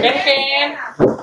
Ken Ken.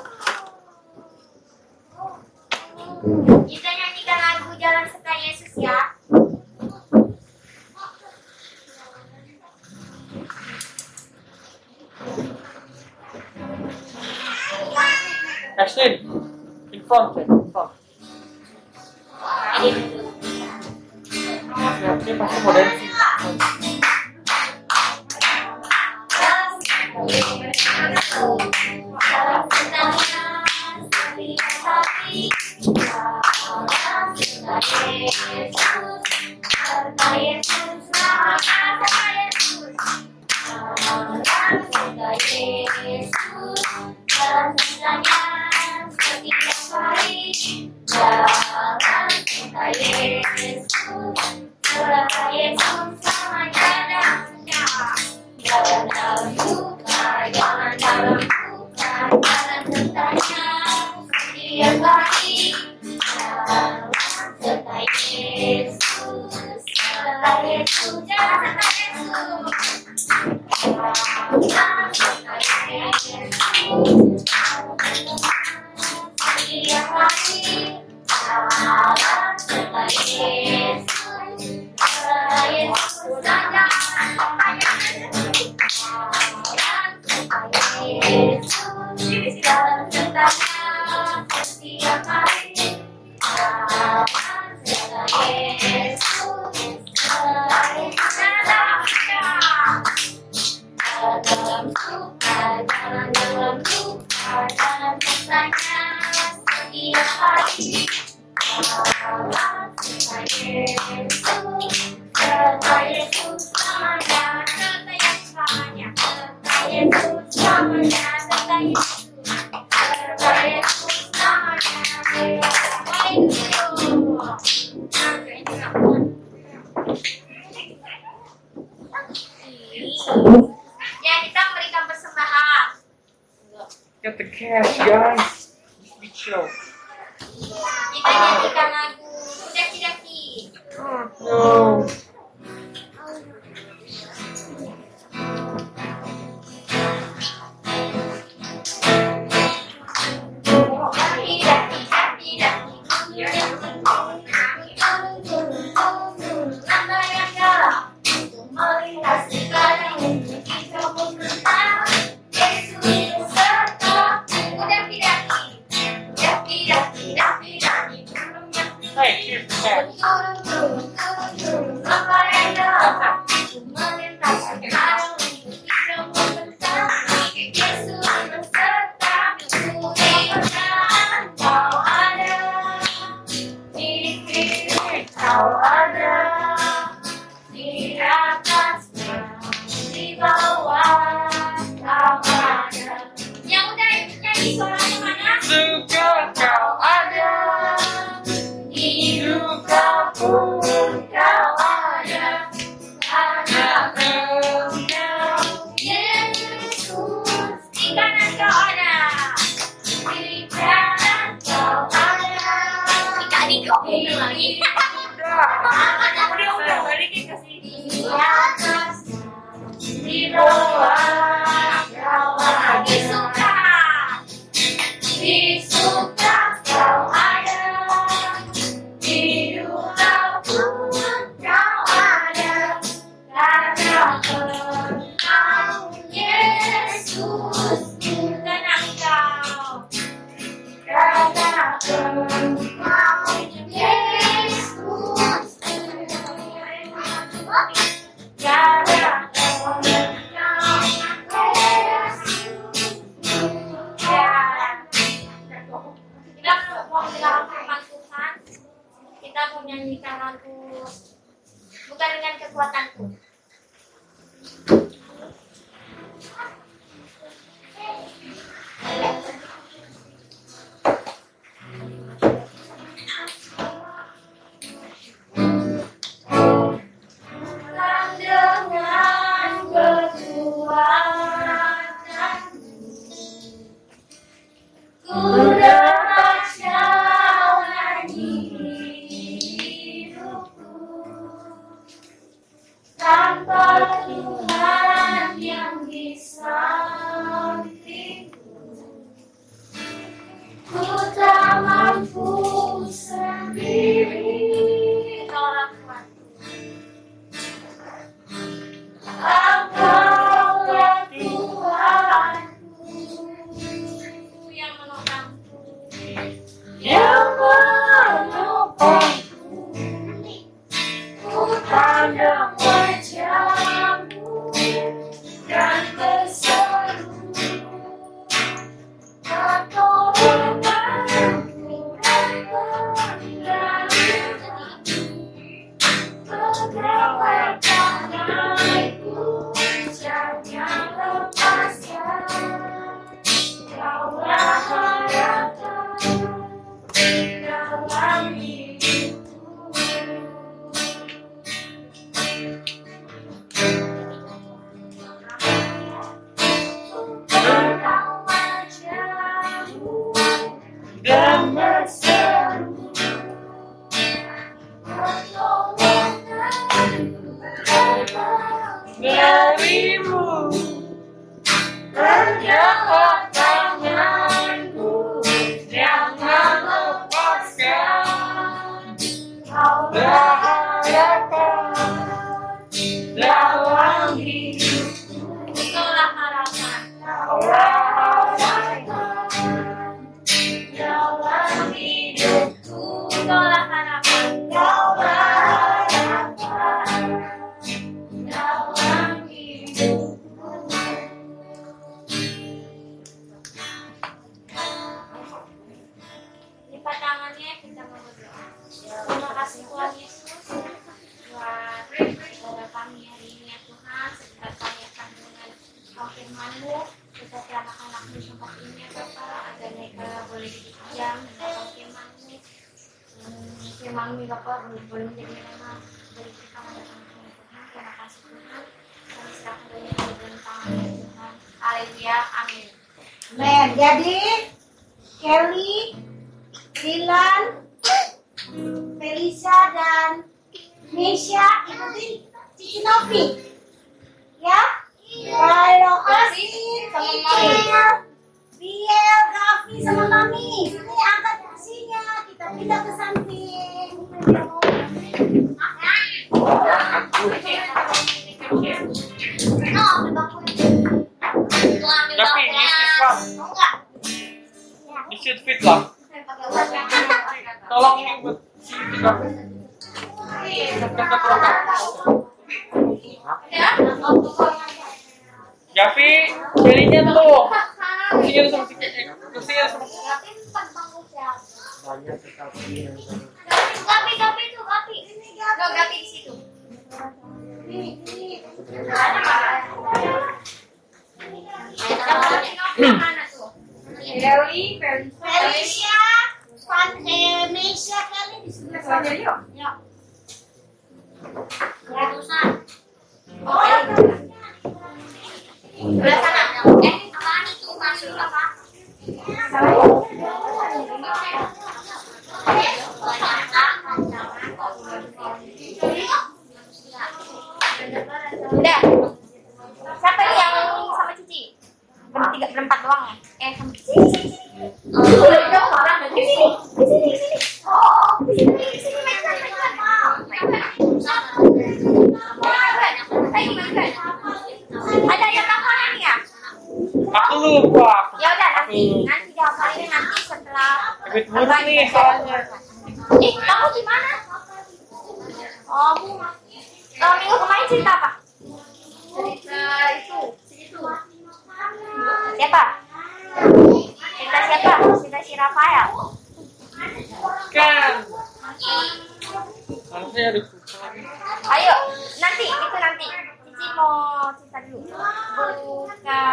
Dia hidup Itulah Shoot fit lah Tolong ini buat si tiga tuh sama si sama Gapi, gapi tuh, gapi. No, gapi tuh? Dewi, Felicia, Van, Misha Kelly di sebelah sana. Ya. Ratusan. Oh, sebelah sana. Eh, apaan itu? Masuk apa? Udah. Siapa nih yang sama Cici? Bertiga, berempat doang ya? Eh. Oh, sini. Sini, di sini. Oh, sini, sini. Ada yang hafalin ya? Aku lupa Ya udah nanti nanti nanti setelah buruk nih soalnya Eh, kamu gimana? Oh. Eh, minggu kemarin cerita apa? Cerita itu, itu. Siapa? Cerita siapa? Cerita si Rafael. Kan Harusnya ada Ayo, nanti itu nanti. Cici mau cerita dulu. Buka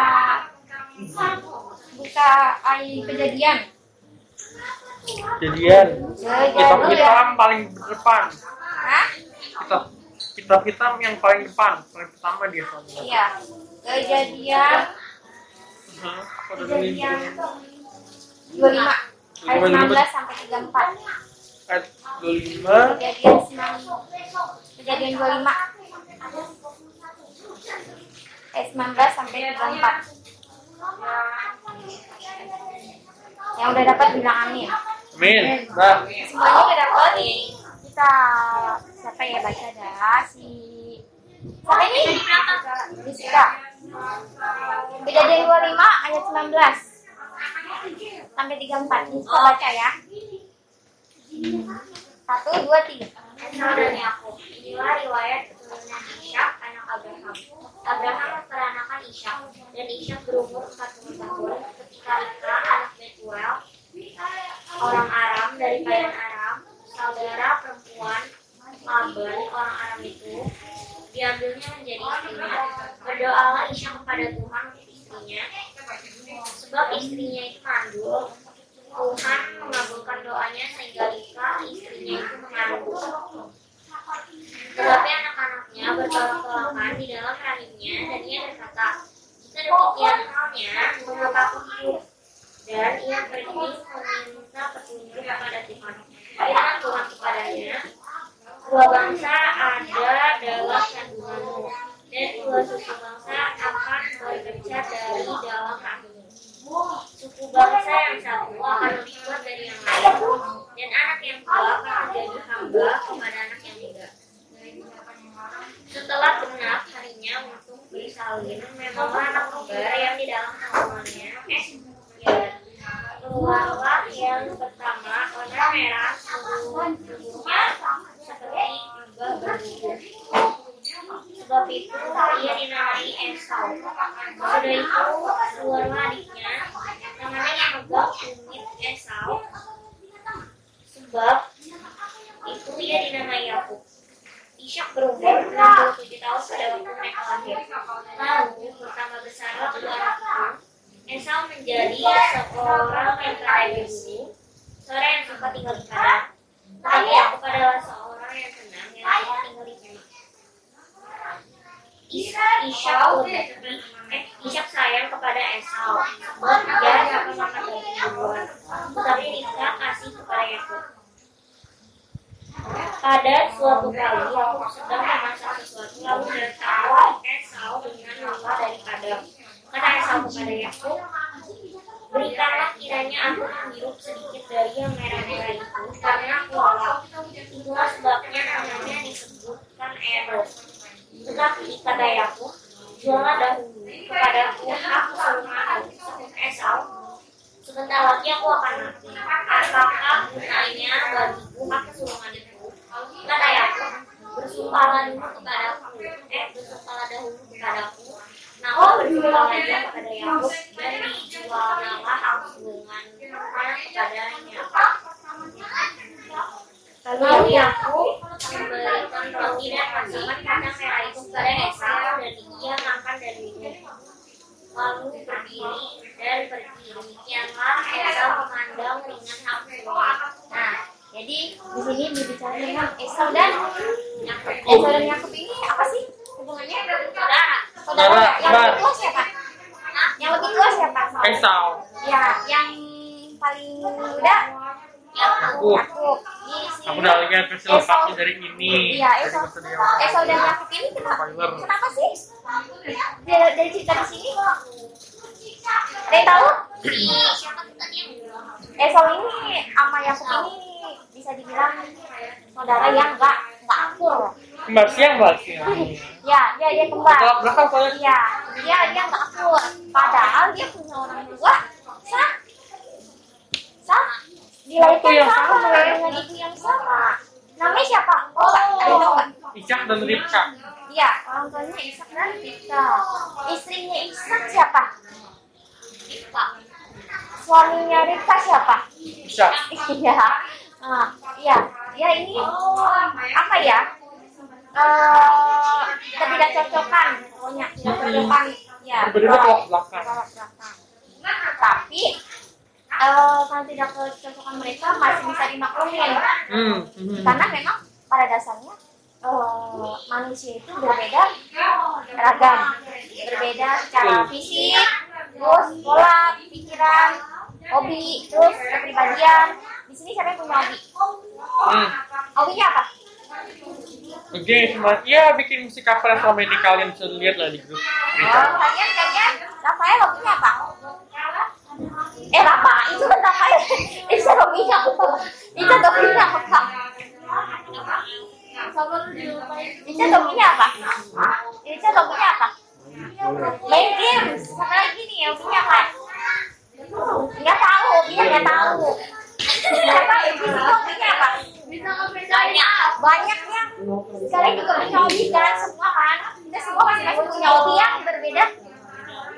buka ai kejadian. Kejadian Kitab Kejadian. hitam paling depan Hah? Kitab Kitab hitam yang paling depan Paling pertama dia soalnya Iya. Kejadian Hah, kejadian 25 ayat 19 sampai 34. Ayat 25 Kejadian 9 Kejadian 25 ayat 19 sampai 34. Yang udah dapat bilang amin. Amin Nah Semuanya udah dapat. Kita siapa ya baca dah si ini? Rizka. Kejadian 25 ayat 19 sampai 34. Rizka baca ya. Satu, dua, tiga. Saudari aku, inilah riwayat keturunan Ishak, anak Abraham. Abraham memperanakan Ishak, dan Ishak berumur 40 tahun ketika Rika, anak Betuel, orang Aram dari kain Aram, saudara perempuan Laban, orang Aram itu, diambilnya menjadi istrinya. Berdoalah Ishak kepada Tuhan untuk istrinya, sebab istrinya itu mandul, Tuhan mengabulkan doanya sehingga Rika istrinya itu mengandung. Tetapi anak-anaknya bertolak-tolakan di dalam rahimnya dan ia berkata, jika demikian halnya, mengapa aku hidup? Dan ia pergi meminta petunjuk kepada Tuhan. Firman Tuhan kepadanya, dua bangsa ada dalam kandunganmu dan dua suku bangsa akan berkerja dari dalam rahimmu. Suku bangsa yang satu akan berbuat dari yang lain dan anak yang tua akan menjadi hamba kepada anak yang muda. Setelah genap harinya untuk beri salin, memang anak kembar yang di dalam kandungannya eh ya keluarlah yang pertama warna merah ia dinamai Esau. Sudah itu keluarlah adiknya, Bye. Ini bisa dibilang saudara yang enggak enggak akur. Kembar siang mbak siang. Ya, dia dia kembar. Belak belakang soalnya. Iya, dia dia nggak akur. Padahal dia punya orang tua sah, sah, dilahirkan yang sama sama. dengan ibu yang sama. Namanya siapa? Oh, nggak, ada tahu nggak? Ishak dan Ribka. Iya, orang tuanya Ishak dan Ribka. Istrinya Ishak siapa? Ribka. Suaminya Ribka siapa? Ishak. Iya, nah, iya, ya ini apa ya? Eh, ketidakcocokan, pokoknya tidak cocokan. Ya, Berbeda belak belakang. belakang belakang. Tapi eh, kalau tidak kecocokan mereka masih bisa dimaklumin Hmm. hmm. karena memang pada dasarnya eh, manusia itu berbeda ragam, berbeda secara fisik, terus pola pikiran, hobi, terus kepribadian. Di sini siapa yang punya hobi? Hmm. Hobinya apa? Oke, cuma ya bikin musik cover yang selama ini kalian bisa lihat lah di grup. Oh, kalian kayaknya Rafael hobinya apa? Eh, Rafa, itu kan Rafael. Itu hobinya apa? Itu hobinya apa? Itu hobinya apa? Itu hobinya apa? Main game. Satu lagi nih, hobinya apa? Nggak tahu, hobinya nggak tahu. Apa? Itu hobinya apa? Banyak. Banyaknya. Kalian juga punya hobi kan? Semua kan? Kita semua masing-masing punya hobi yang berbeda.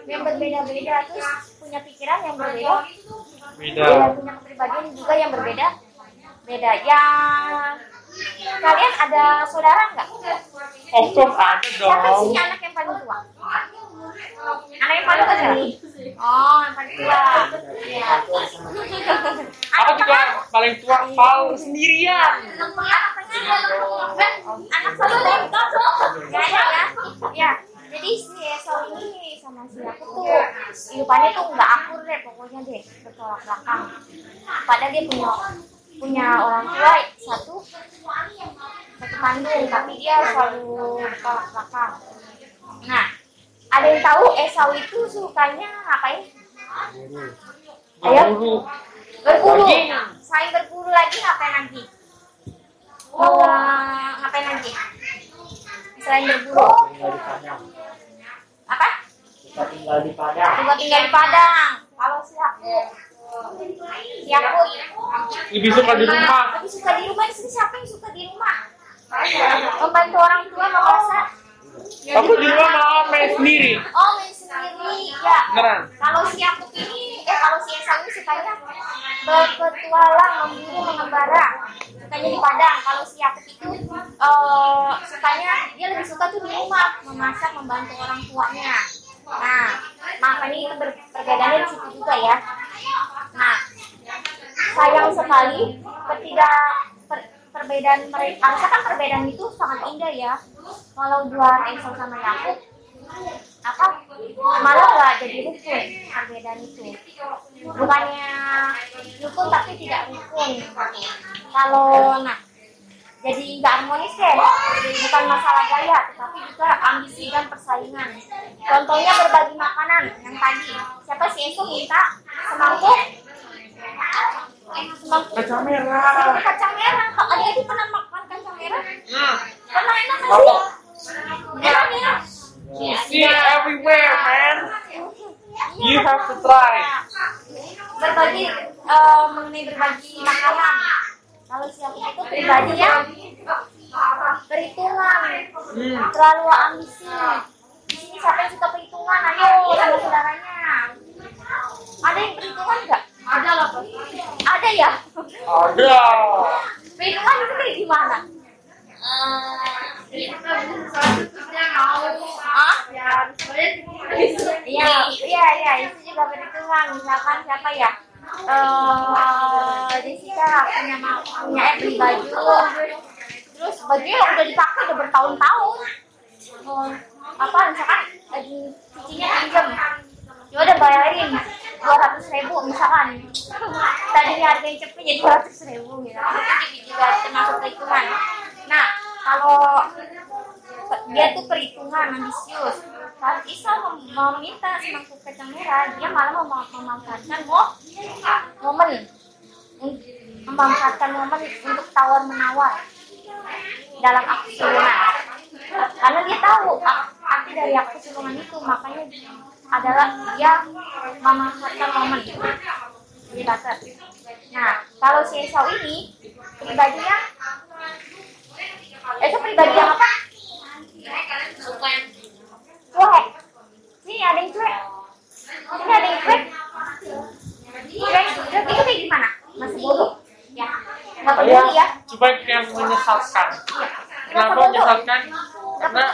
Yang berbeda-beda. Terus punya pikiran yang berbeda. Beda. Dan punya kepribadian juga yang berbeda. Beda. Yang kalian ada saudara nggak? Of course ada Siapa sih dong. anak yang paling tua? Anak yang paling tua? Oh, yang paling tua. Iya. Aku juga paling tua Paul sendirian. Anak satu Ya, ya, ya. Ya. Jadi si Esau ini sama si aku tuh kehidupannya tuh nggak akur deh pokoknya deh bertolak belakang. Padahal dia punya punya orang tua satu satu kandung tapi dia selalu bertolak belakang. Nah, ada yang tahu Esau itu sukanya ngapain? Ayo. Berburu. Selain berburu lagi ngapain lagi? Eh, ngapain lagi? Selain berburu. Apa? Kita tinggal di Padang. Juga tinggal di Padang. Kalau si aku, si aku Lebih suka di rumah. lebih suka di rumah. Di sini siapa yang suka di rumah? Membantu orang tua memasak. Aku di rumah malah main sendiri. Oh, main sendiri. Ya. Beneran. Kalau si Yakub ini, eh kalau si Esau ini sukanya berpetualang, memburu, mengembara. Sukanya di padang. Kalau si Yakub itu eh, sukanya dia lebih suka tuh di rumah, memasak, membantu orang tuanya. Nah, makanya itu ber- perbedaannya di situ juga ya. Nah, sayang sekali ketidak per- perbedaan mereka. Harusnya kan perbedaan itu sangat indah ya. Kalau buat Esau sama Yakub, apa? Malah nggak jadi rukun perbedaan itu. Bukannya rukun tapi tidak rukun. Kalau nah jadi nggak harmonis deh. Bukan masalah gaya tetapi juga ambisi dan persaingan. Contohnya berbagi makanan yang tadi. Siapa si Esau minta semangkuk Kacang merah. kacang merah. Kak, adik-adik pernah makan kacang merah? Hmm. pernah enak nggak Kalau- enak ya See everywhere, man. You have to try. berbagi eh, mengenai berbagi makanan. Kalau siapa itu pribadi yang perhitungan. Hmm. terlalu ambisi. Di sini siapa yang suka perhitungan? Ayo sama saudaranya ada yang perhitungan nggak ada lah ada ya Ada. perhitungan itu kayak gimana Ah? Iya, iya, iya, itu juga perhitungan. Misalkan siapa ya? Eh, Jessica punya punya eh, beli baju, terus bajunya udah dipakai udah bertahun-tahun. Oh, apa misalkan lagi cucinya pinjam, ya udah bayarin dua ratus ribu misalkan. Tadinya harganya cepet jadi dua ratus ribu gitu. Itu juga termasuk perhitungan. Nah, kalau dia tuh perhitungan ambisius saat Isa mem- meminta semangkuk kacang merah dia malah mem- memanfaatkan mo- momen memanfaatkan momen untuk tawar menawar dalam aksi karena dia tahu arti dari aksi itu makanya adalah dia memanfaatkan momen jadi bater nah kalau si Esau ini pribadinya itu pribadi yang apa? cuek. Ini ada yang cuek. Ini ada yang cuek? Cuek. Cuek itu kayak gimana? Masih bodoh? Ya. Nggak peduli ya. Coba yang menyesatkan. Kenapa bodoh? menyesatkan? Karena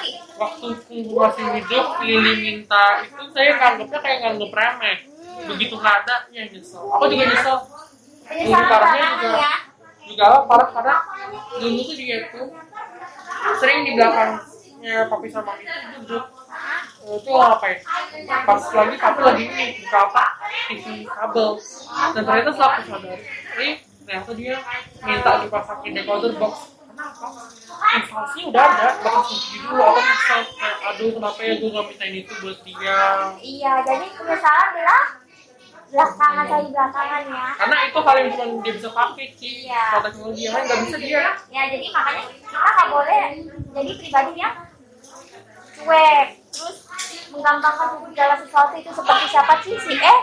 waktu masih hidup, Lili minta itu saya nganggapnya kayak nganggap remeh. Begitu nggak ada, ya nyesel. Aku juga nyesel. penyesalan parahnya juga- ya Juga parah karena dulu tuh dia tuh sering di belakangnya papi sama itu duduk. Eh, Itu ngapain? Pas lagi papi lagi ini buka apa? TV kabel. Dan ternyata setelah aku sadari, eh ternyata dia minta dipasakin decoder box. Kenapa? Inflasinya udah ada, bakal subsidi dulu. Nyesel kayak, aduh kenapa ya gue nggak mintain itu buat dia. iya jadi penyesalan bilang belakangan kali belakangan ya Karena itu hal yang cuma dia bisa pakai sih. Iya. Kalau teknologi yang lain nggak bisa dia. ya jadi makanya kita nggak boleh jadi pribadi yang cuek terus menggampangkan segala sesuatu itu seperti siapa sih si eh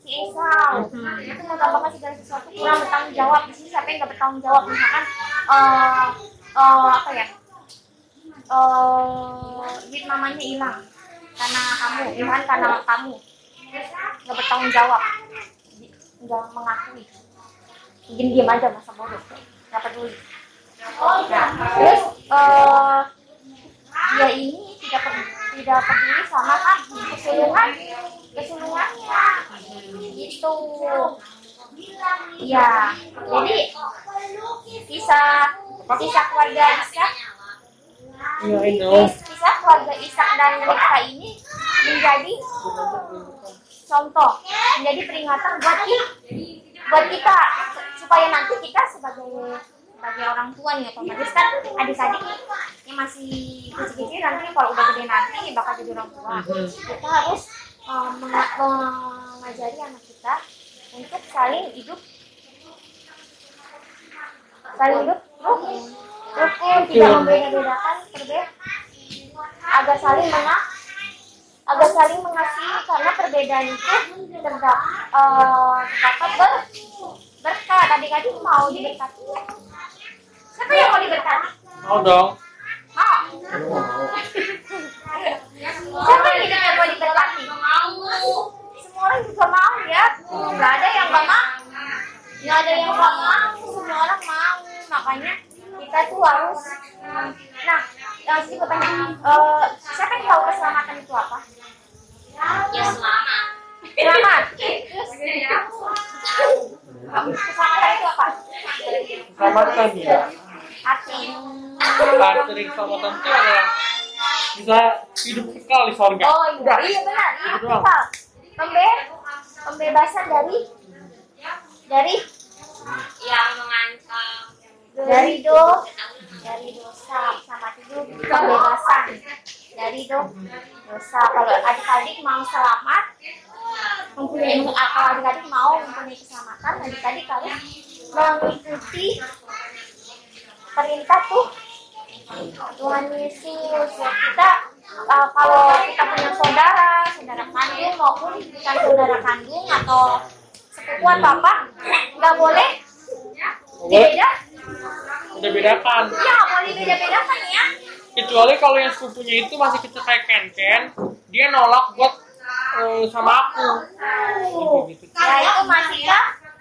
si Esau itu menggampangkan segala sesuatu kurang bertanggung jawab. Di sini siapa yang nggak bertanggung jawab? Misalkan eh eh, apa ya? Eh duit mamanya hilang karena kamu hilang karena kamu. Nggak bertanggung jawab. Nggak mengakui. Diem diem aja masa bodoh nggak peduli. Nah terus eh dia ini tidak peduli, tidak peduli sama kan kesulungannya gitu ya jadi kisah kisah keluarga Ishak Iya, I know. kisah keluarga Ishak dan Ribka ini menjadi contoh menjadi peringatan buat kita buat kita supaya nanti kita sebagai sebagai orang tua nih otomatis kan adik-adik nih yang masih kecil-kecil nanti kalau udah gede nanti bakal jadi orang tua. Kita harus um, menga- mengajari anak kita untuk saling hidup. Saling hidup? Rukun rukun tidak membeda-bedakan perbedaan. Agar saling mengak agar saling mengasihi karena perbedaan itu terdapat eh, terdapat ber berkat adik-adik mau diberkati. Siapa yang mau diberkati? Mau dong. Siapa yang tidak mau diberkati? Semua orang juga mau ya. Gak ada yang gak mau. Gak ada yang gak mau. Semua orang mau. Makanya kita tuh harus. Nah, yang sih gue tanya, eh, siapa yang tahu keselamatan itu apa? Ya selamat. Selamat. Keselamatan itu apa? Selamatkan dia. Artinya. Arti keselamatan itu adalah bisa hidup kekal di sorga. Oh iya, iya benar, iya betul. Pembe pembebasan dari? Dari? Yang mengancam. dari do dari dosa. Sama itu pembebasan. Dari do dosa. Kalau adik-adik mau selamat mempunyai kalau adik-adik mau mempunyai keselamatan, adik-adik harus mengikuti perintah tuh Tuhan Yesus ya kita uh, kalau kita punya saudara saudara kandung maupun bukan saudara kandung atau sepupu atau apa nggak boleh dibeda Udah bedakan. ya nggak boleh dibeda bedakan ya Kecuali kalau yang sepupunya itu masih kecil kayak Ken Ken, dia nolak buat eh, sama aku. Gitu, gitu. ya itu masih ya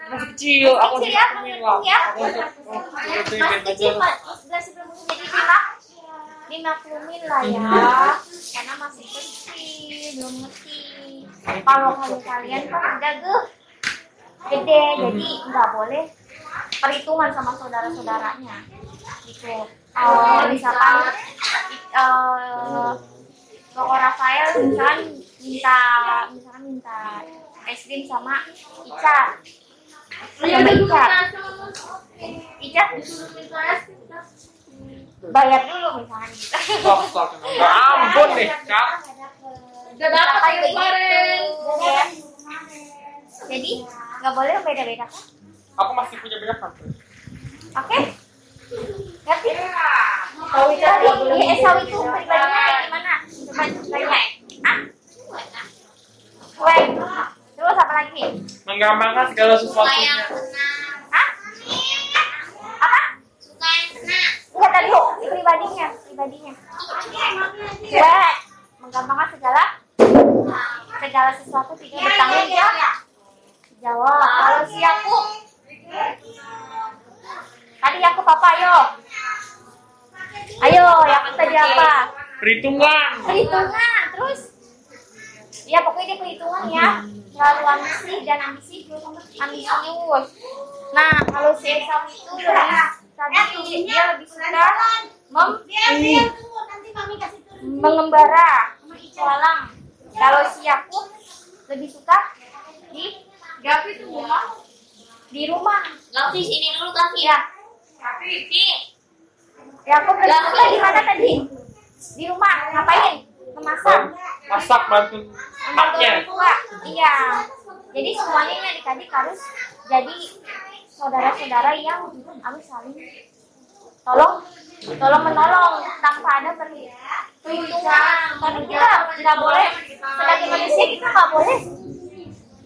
Masih kecil, aku Kecil masih ya, lah. ya. Aku masih, kecil aja. mas- masih belum jadi dimak dimaklumin lah ya karena masih kecil belum ngerti kalau kalian kalian kan udah geh gede jadi nggak boleh perhitungan sama saudara-saudaranya gitu. Eh, misalkan eh Koko Rafael misalkan minta misalkan minta es krim sama Ica sama Ica Ica bayar dulu gitu stop. Ya ampun deh, Kak. Udah dapat kayak kemarin. Jadi nggak boleh beda-beda kan? Aku masih punya banyak kan. Oke? Ngerti? Tahu itu nggak boleh. Ya, Esau itu pribadinya kayak gimana? Tanya. Ah? Weh. Terus apa lagi? Menggampangkan segala Suka sesuatunya. yang tenang. Hah? Apa? Suka yang tenang. Enggak tadi oh, pribadinya, pribadinya. Weh. Menggampangkan segala segala sesuatu tidak bertanggung jawab. Jawab. Kalau si aku Tadi aku papa ayo. Ayo, aku tadi apa? Perhitungan. Perhitungan, terus Ya pokoknya dia perhitungan ya. Terlalu ambisi dan ambisi Ambisius. Nah kalau si Esau itu lebih Tadi dia lebih suka mem mengembara Walang Kalau si Yakub lebih suka di Gapi tuh mau. di rumah. Gavi sini dulu Gavi. Ya. Sini. Yakub lebih suka di mana tadi? Di rumah. Ngapain? Memasak. Masak bantu maknya. iya. Jadi semuanya ini adik-adik harus jadi saudara-saudara yang harus saling tolong tolong menolong tanpa ada perhitungan. Karena kita nggak boleh sebagai manusia kita nggak boleh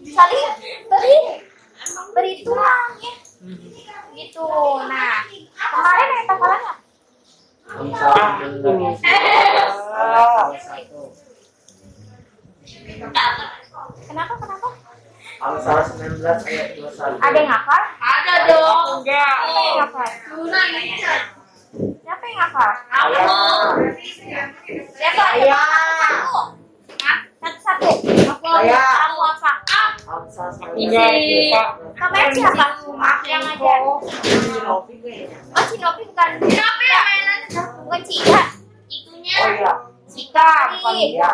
saling beri perhitungan ya. Gitu. Nah kemarin yang tanggalannya kenapa kenapa Al-Salah 19 ayat 21. ada yang hafal Ada dong. Enggak. siapa yang Luna bisa. siapa yang hafal Ayah. siapa Saya. satu satu satu aku Saya. kamu apa Al-Salah 19 Enggak, Pak. namanya siapa yang ngajar oh si Novi bukan Novi yang bukan Cika Itunya. Oh iya. Cika bukan Iya.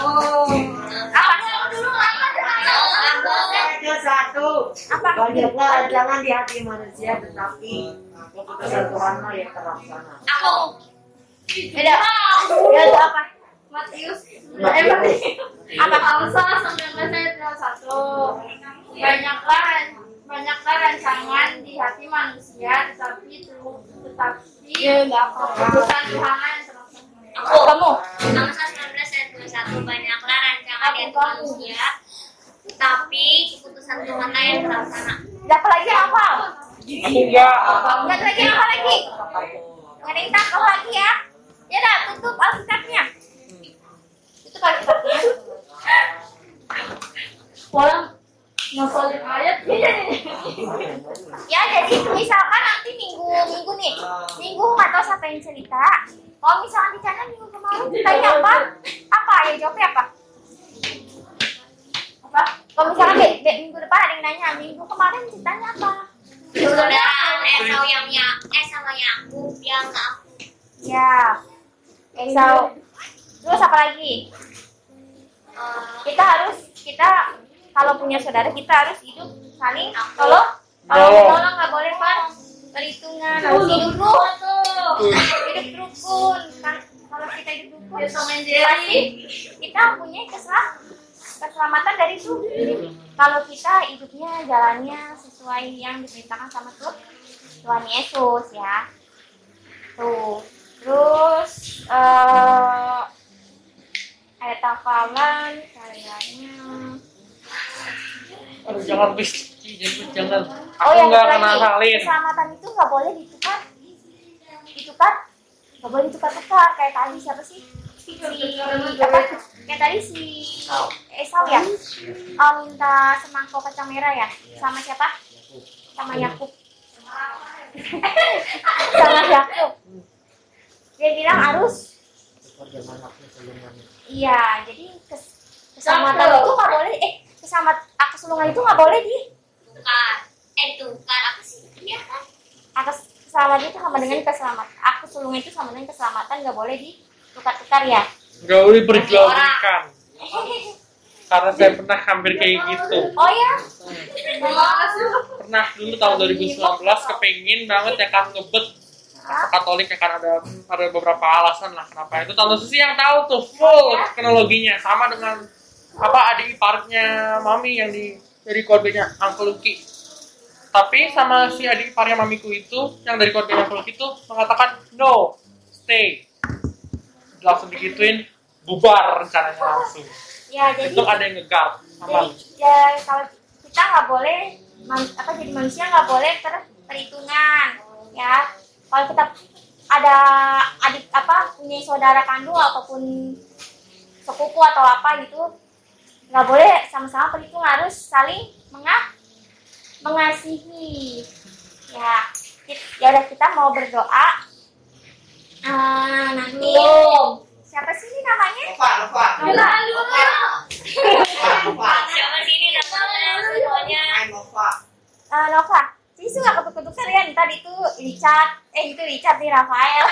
oh apa dulu apa Ayat satu. apa Banyaklah jangan di hati manusia tetapi keputusan Tuhan yang terlaksana. Aku. beda beda apa Matius. apa Alsa 19 ayat 21. Banyaklah banyaklah rancangan di hati manusia tetapi tetapi keputusan Tuhan yang terlaksana. Aku. kamu Amsal 19 ayat 21 banyaklah rancangan hati manusia, tapi keputusan Tuhan yang terlaksana. Siapa lagi yang hafal? Aku enggak. Enggak lagi yang hafal lagi. Nggak ada yang lagi ya. Ya dah, tutup Alkitabnya. kali kitabnya. Orang ngafalin ayat Ya jadi misalkan nanti minggu minggu nih, minggu nggak tahu siapa yang cerita. Kalau misalkan di sana minggu kemarin ceritanya apa? Apa ya jawabnya apa? Apa? Kalau misalkan dek, dek minggu depan ada yang nanya minggu kemarin ceritanya apa? Saudara Esau yang ya, eh sama Yakub yang aku. Ya, Esau. Terus apa lagi? eh, Kita harus kita kalau punya saudara kita harus hidup saling tolong. Kalau Tolong. tolong nggak boleh kan perhitungan harus hidup rukun. Hidup rukun kan kalau kita hidup rukun pasti kita punya keselam keselamatan dari itu. Kalau kita hidupnya jalannya sesuai yang diperintahkan sama Tuhan Tuhan Yesus ya. Tuh. Terus eh ayat hafalan kayaknya Aduh, jangan bis, jangan, jangan. Aku Oh nggak akan. Keselamatan itu nggak boleh ditukar. Ditukar, nggak boleh ditukar-tukar. Kayak tadi siapa sih? Si apa? Kayak tadi si Esau ya. Oh, minta semangkok kacang merah ya. Sama siapa? Sama Yakub. sama Yakub. Dia bilang harus. Iya, jadi kes, keselamatan itu nggak boleh. Eh, keselamat, ah, kesulungan itu nggak boleh di tukar. Eh tukar apa sih? Iya kan? atas keselamatan itu sama dengan keselamatan. Aku sulung itu sama dengan keselamatan nggak boleh ditukar-tukar ya. Nggak boleh berjual-belikan. Karena saya pernah hampir kayak gitu. Oh ya? Pernah dulu tahun 2019 kepengin banget ya kan ngebet Masa Katolik ya kan ada ada beberapa alasan lah kenapa itu Tante Susi yang tahu tuh full teknologinya sama dengan apa adik iparnya mami yang di dari keluarganya Uncle Lucky. Tapi sama si adik iparnya mamiku itu yang dari keluarganya Uncle Lucky itu mengatakan no stay. Langsung digituin bubar rencananya langsung. Ya jadi itu ada yang ngegar sama jadi ya, kalau kita nggak boleh apa jadi manusia nggak boleh ter- perhitungan ya. Kalau kita ada adik apa punya saudara kandung ataupun sepupu atau apa gitu nggak boleh sama-sama perhitungan harus saling menga mengasihi. Ya ya udah kita mau berdoa. Ah, nanti. Siapa sih ini namanya? Nova, Nova. Nova. Nova. Siapa sini namanya? semuanya? Nova. Eh, Nova. Sih suka ketuk-ketukan ya ntar itu Richard. Eh itu Richard nih Rafael.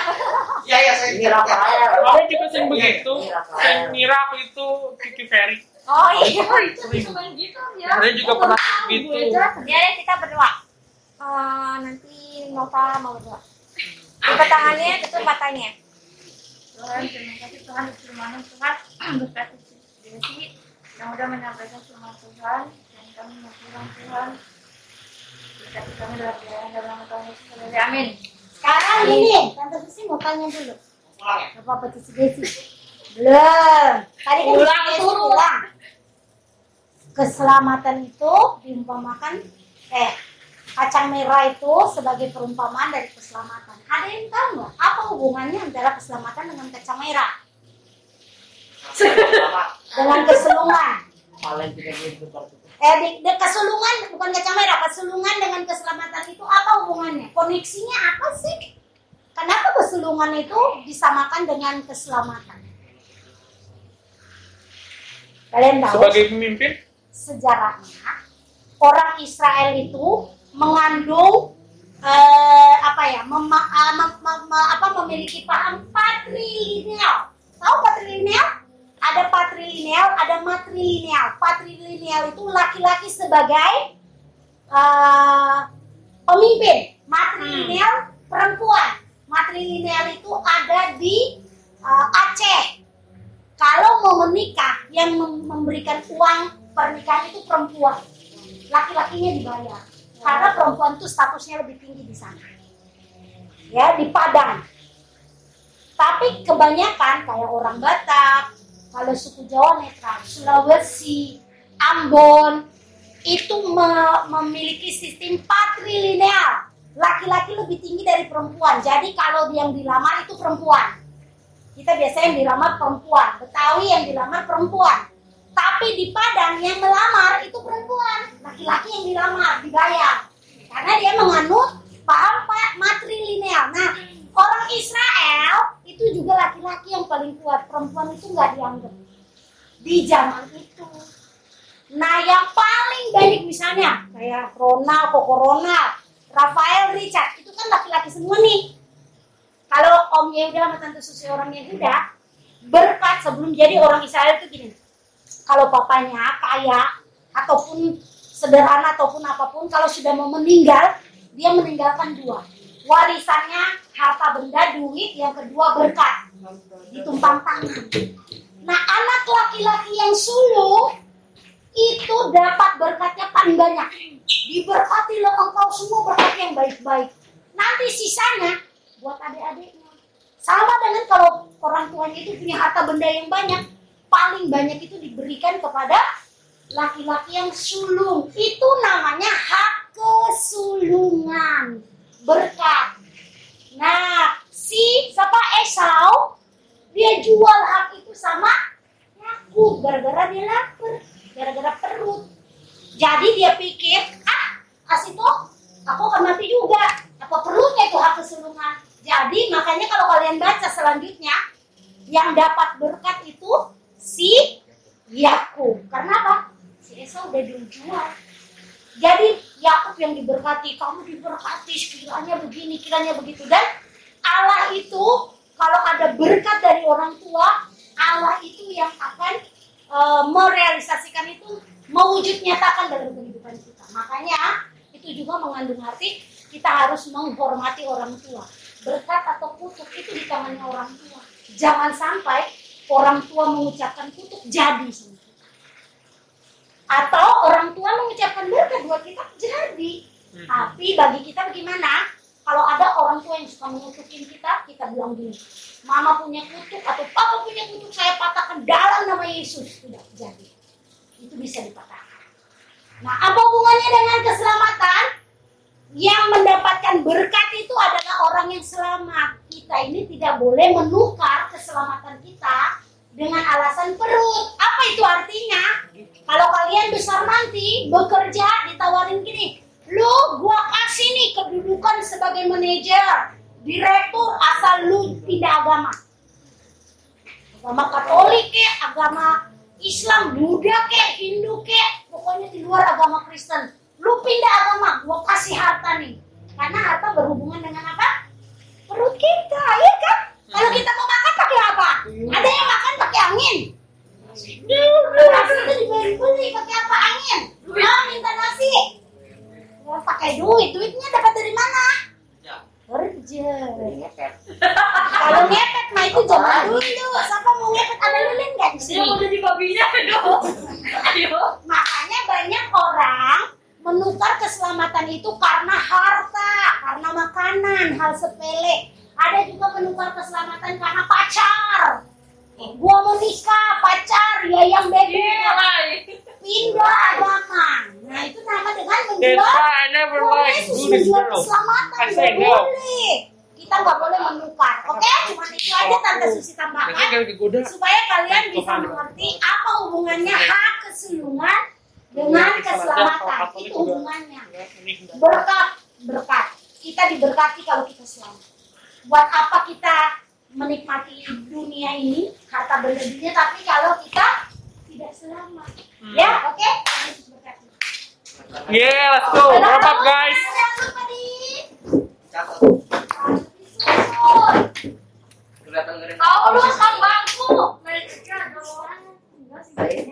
Iya, iya, saya Ini Rafael. Aku juga sering begitu. Iya, Rafael. sering ngira aku itu Kiki Ferry oh iya sering saya juga pernah begitu ya deh kita berdoa Eh, nanti Nova mau berdoa buka tangannya tutup matanya Tuhan, terima kasih Tuhan untuk firman Tuhan berkati Desi yang udah menyampaikan firman Tuhan dan kami mengulang Tuhan berkati kami dalam jalan dalam nama Tuhan Yesus Kristus. Amin. Sekarang ini, Tante Susi mau tanya dulu. Pulang ya? Apa apa Cici Desi? Belum. Tadi kan Ulang, suruh. bilang, Keselamatan itu diumpamakan eh kacang merah itu sebagai perumpamaan dari keselamatan. Ada yang tahu nggak apa hubungannya antara keselamatan dengan kacang merah? Selamat. Dengan kesulungan. Paling tidak ditukar Eh, di, di kesulungan bukan kacang merah, kesulungan dengan keselamatan itu apa hubungannya? Koneksinya apa sih? Kenapa kesulungan itu disamakan dengan keselamatan? Kalian tahu sebagai pemimpin sejarahnya orang Israel itu mengandung eh, apa ya mema- eh, mem- mem- mem- apa memiliki paham patrilineal. Tahu patrilineal? Ada patrilineal, ada matrilineal. Patrilineal itu laki-laki sebagai eh, pemimpin. Matrilineal perempuan. Matrilineal itu ada di eh, Aceh. Kalau mau menikah, yang mem- memberikan uang pernikahan itu perempuan. Laki-lakinya dibayar. Karena perempuan itu statusnya lebih tinggi di sana. Ya, di Padang. Tapi kebanyakan kayak orang Batak, kalau suku Jawa netral, Sulawesi, Ambon, itu me- memiliki sistem patrilineal. Laki-laki lebih tinggi dari perempuan. Jadi kalau yang dilamar itu perempuan. kita biasanya yang dilamar perempuan, Betawi yang dilamar perempuan. Tapi di Padang yang melamar itu perempuan, laki-laki yang dilamar dibayar. Karena dia menganut paham Pak matrilineal. Nah, orang Israel itu juga laki-laki yang paling kuat, perempuan itu nggak dianggap di zaman itu. Nah, yang paling banyak misalnya kayak Ronald, Koko Ronald, Rafael, Richard, itu kan laki-laki semua nih. Kalau Om Yehuda sama Tante Susi orang Yehuda, berkat sebelum jadi orang Israel itu gini. Kalau papanya kaya, ataupun sederhana, ataupun apa pun, kalau sudah mau meninggal, dia meninggalkan dua. Warisannya harta benda, duit, yang kedua berkat. Ditumpang tangan. Nah, anak laki-laki yang sulung itu dapat berkatnya paling banyak. Diberkatilah engkau semua berkat yang baik-baik. Nanti sisanya buat adik-adiknya. Sama dengan kalau orang tuanya itu punya harta benda yang banyak, paling banyak itu diberikan kepada laki-laki yang sulung. Itu namanya hak kesulungan, berkat. Nah, si siapa Esau dia jual hak itu sama Yakub gara-gara dia lapar, gara-gara perut. Jadi dia pikir, ah, kasih toh, aku akan mati juga. Apa perlunya itu hak kesulungan? Jadi makanya kalau kalian baca selanjutnya, yang dapat berkat itu si Yakub. Karena apa? Si Esau udah dijual. Jadi Yakub yang diberkati, kamu diberkati, kiranya begini, kiranya begitu. Dan Allah itu kalau ada berkat dari orang tua, Allah itu yang akan e, merealisasikan itu, mewujud nyatakan dalam kehidupan kita. Makanya itu juga mengandung arti kita harus menghormati orang tua. Berkat atau kutuk itu di tangannya orang tua. Jangan sampai orang tua mengucapkan kutuk jadi sama kita. Atau orang tua mengucapkan berkat buat kita jadi. Tapi bagi kita bagaimana? Kalau ada orang tua yang suka mengutukin kita, kita bilang gini, Mama punya kutuk atau Papa punya kutuk, saya patahkan dalam nama Yesus. Tidak jadi. Itu bisa dipatahkan. Nah, apa hubungannya dengan keselamatan? Yang mendapatkan berkat itu adalah orang yang selamat. Kita ini tidak boleh menukar keselamatan kita dengan alasan perut. Apa itu artinya? Kalau kalian besar nanti bekerja ditawarin gini, lu gua kasih nih kedudukan sebagai manajer, direktur asal lu tidak agama. Agama Katolik ke, agama Islam, Buddha ke, Hindu ke, pokoknya di luar agama Kristen. Lu pindah agama, gua kasih harta nih. Karena harta berhubungan dengan apa? Perut kita, ya kan? Kalau kita mau makan pakai apa? Ada yang makan pakai angin. Nasi itu dibeli-beli pakai apa angin? Ah, minta nasi. Ya, pakai duit. Duitnya dapat dari mana? Kerja. Kalau ngepet mah itu zaman dulu. Siapa mau ngepet ada lilin nggak di sini? jadi babinya dong. Ayo. Makanya banyak orang menukar keselamatan itu karena harta, karena makanan, hal sepele. Ada juga menukar keselamatan karena pacar. Gua mau nikah, pacar, ya yang bebek, pindah agama. Nah itu nama dengan menjual menjual keselamatan no. boleh. Kita nggak boleh menukar, oke? Cuma itu aja tante Susi tambahkan supaya kalian bisa mengerti apa hubungannya hak kesulungan dengan keselamatan itu hubungannya. berkat berkat. Kita diberkati kalau kita selamat. Buat apa kita menikmati dunia ini harta benda tapi kalau kita tidak selamat. Hmm. ya oke? Okay? Yeah, let's go. berkat guys. Kelihatan Kalau lu sama bangku, mereka